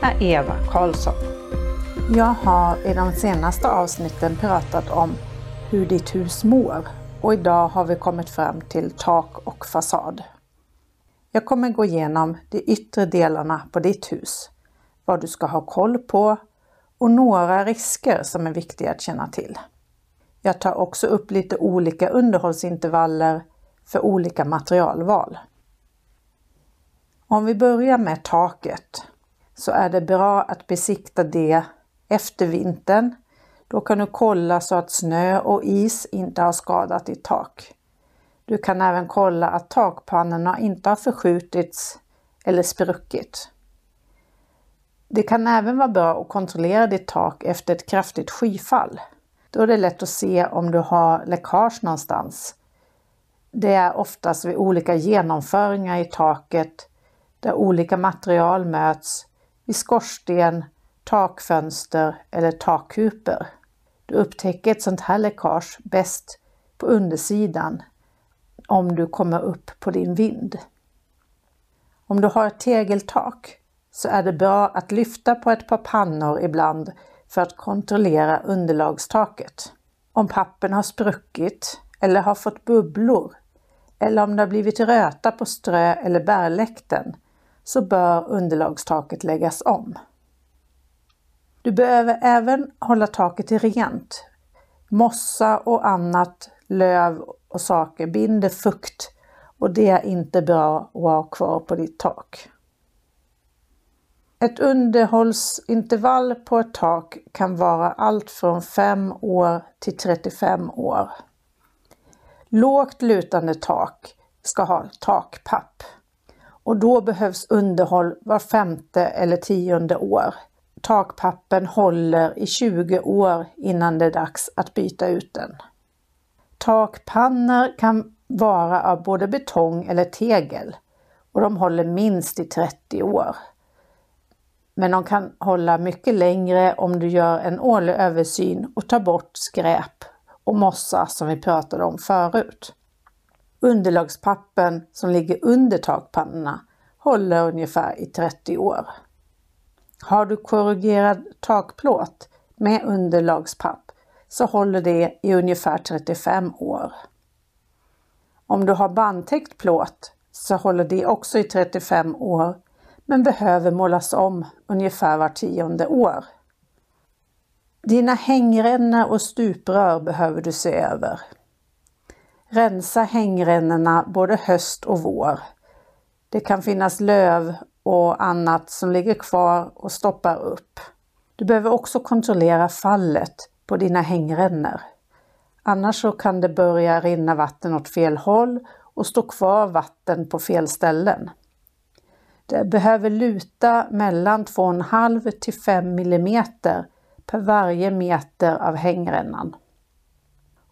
är Eva Karlsson. Jag har i de senaste avsnitten pratat om hur ditt hus mår och idag har vi kommit fram till tak och fasad. Jag kommer gå igenom de yttre delarna på ditt hus, vad du ska ha koll på och några risker som är viktiga att känna till. Jag tar också upp lite olika underhållsintervaller för olika materialval. Om vi börjar med taket så är det bra att besikta det efter vintern. Då kan du kolla så att snö och is inte har skadat ditt tak. Du kan även kolla att takpannorna inte har förskjutits eller spruckit. Det kan även vara bra att kontrollera ditt tak efter ett kraftigt skyfall. Då är det lätt att se om du har läckage någonstans. Det är oftast vid olika genomföringar i taket där olika material möts i skorsten, takfönster eller takkuper. Du upptäcker ett sånt här läckage bäst på undersidan om du kommer upp på din vind. Om du har ett tegeltak så är det bra att lyfta på ett par pannor ibland för att kontrollera underlagstaket. Om pappen har spruckit eller har fått bubblor eller om det har blivit röta på strö eller bärläkten så bör underlagstaket läggas om. Du behöver även hålla taket rent. Mossa och annat löv och saker binder fukt och det är inte bra att ha kvar på ditt tak. Ett underhållsintervall på ett tak kan vara allt från 5 år till 35 år. Lågt lutande tak ska ha takpapp och då behövs underhåll var femte eller tionde år. Takpappen håller i 20 år innan det är dags att byta ut den. Takpannor kan vara av både betong eller tegel och de håller minst i 30 år. Men de kan hålla mycket längre om du gör en årlig översyn och tar bort skräp och mossa som vi pratade om förut. Underlagspappen som ligger under takpannorna håller ungefär i 30 år. Har du korrugerad takplåt med underlagspapp så håller det i ungefär 35 år. Om du har bandtäckt plåt så håller det också i 35 år men behöver målas om ungefär var tionde år. Dina hängrännor och stuprör behöver du se över. Rensa hängrännorna både höst och vår. Det kan finnas löv och annat som ligger kvar och stoppar upp. Du behöver också kontrollera fallet på dina hängrännor. Annars så kan det börja rinna vatten åt fel håll och stå kvar vatten på fel ställen. Det behöver luta mellan 2,5 till 5 mm per varje meter av hängrännan.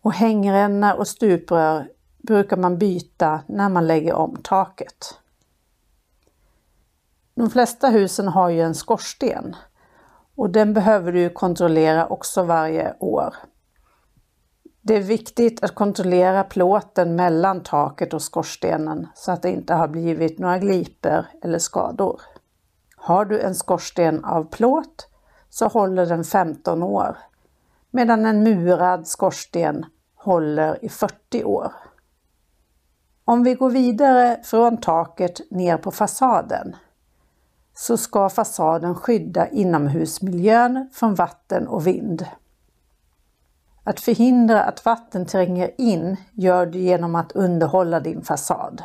Och hängränna och stuprör brukar man byta när man lägger om taket. De flesta husen har ju en skorsten och den behöver du kontrollera också varje år. Det är viktigt att kontrollera plåten mellan taket och skorstenen så att det inte har blivit några gliper eller skador. Har du en skorsten av plåt så håller den 15 år medan en murad skorsten håller i 40 år. Om vi går vidare från taket ner på fasaden så ska fasaden skydda inomhusmiljön från vatten och vind. Att förhindra att vatten tränger in gör du genom att underhålla din fasad.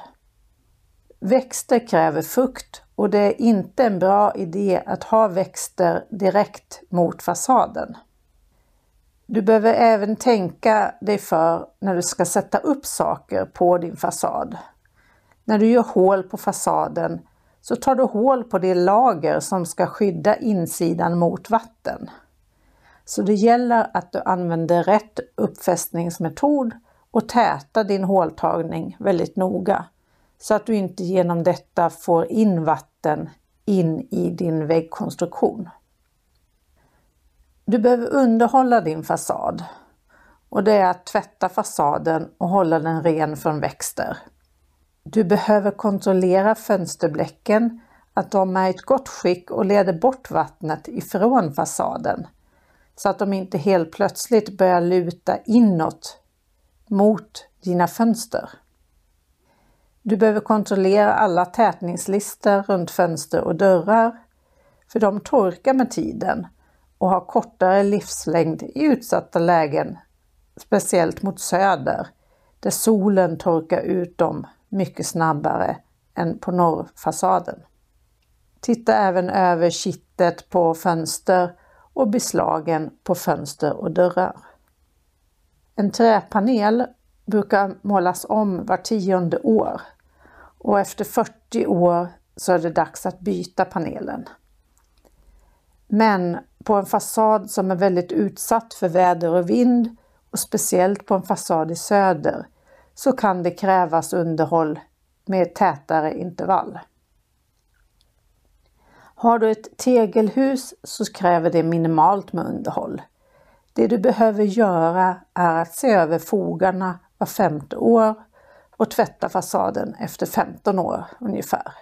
Växter kräver fukt och det är inte en bra idé att ha växter direkt mot fasaden. Du behöver även tänka dig för när du ska sätta upp saker på din fasad. När du gör hål på fasaden så tar du hål på det lager som ska skydda insidan mot vatten. Så det gäller att du använder rätt uppfästningsmetod och tätar din håltagning väldigt noga så att du inte genom detta får in vatten in i din väggkonstruktion. Du behöver underhålla din fasad och det är att tvätta fasaden och hålla den ren från växter. Du behöver kontrollera fönsterbläcken, att de är i ett gott skick och leder bort vattnet ifrån fasaden så att de inte helt plötsligt börjar luta inåt mot dina fönster. Du behöver kontrollera alla tätningslister runt fönster och dörrar, för de torkar med tiden och har kortare livslängd i utsatta lägen, speciellt mot söder, där solen torkar ut dem mycket snabbare än på norrfasaden. Titta även över kittet på fönster och beslagen på fönster och dörrar. En träpanel brukar målas om var tionde år och efter 40 år så är det dags att byta panelen. Men på en fasad som är väldigt utsatt för väder och vind och speciellt på en fasad i söder så kan det krävas underhåll med tätare intervall. Har du ett tegelhus så kräver det minimalt med underhåll. Det du behöver göra är att se över fogarna var femte år och tvätta fasaden efter 15 år ungefär.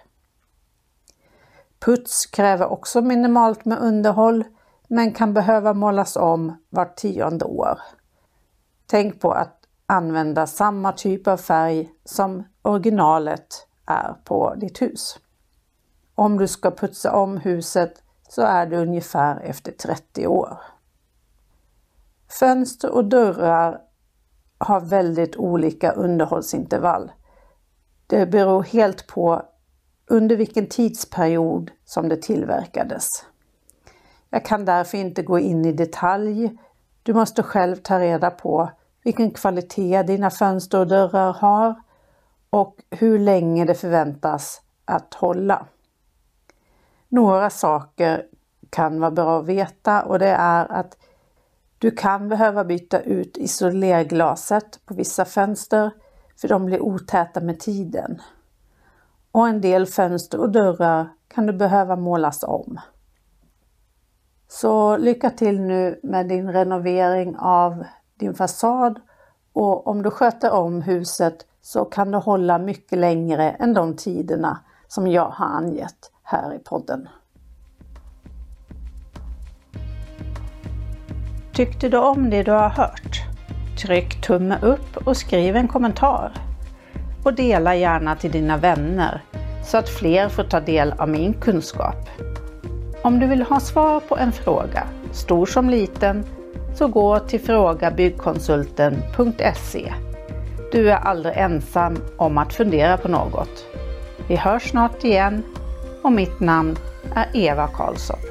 Puts kräver också minimalt med underhåll men kan behöva målas om vart tionde år. Tänk på att använda samma typ av färg som originalet är på ditt hus. Om du ska putsa om huset så är det ungefär efter 30 år. Fönster och dörrar har väldigt olika underhållsintervall. Det beror helt på under vilken tidsperiod som det tillverkades. Jag kan därför inte gå in i detalj. Du måste själv ta reda på vilken kvalitet dina fönster och dörrar har och hur länge det förväntas att hålla. Några saker kan vara bra att veta och det är att du kan behöva byta ut isolerglaset på vissa fönster för de blir otäta med tiden. Och en del fönster och dörrar kan du behöva målas om. Så lycka till nu med din renovering av din fasad och om du sköter om huset så kan du hålla mycket längre än de tiderna som jag har angett här i podden. Tyckte du om det du har hört? Tryck tumme upp och skriv en kommentar. Och dela gärna till dina vänner så att fler får ta del av min kunskap. Om du vill ha svar på en fråga, stor som liten, så gå till frågabyggkonsulten.se. Du är aldrig ensam om att fundera på något. Vi hörs snart igen och mitt namn är Eva Karlsson.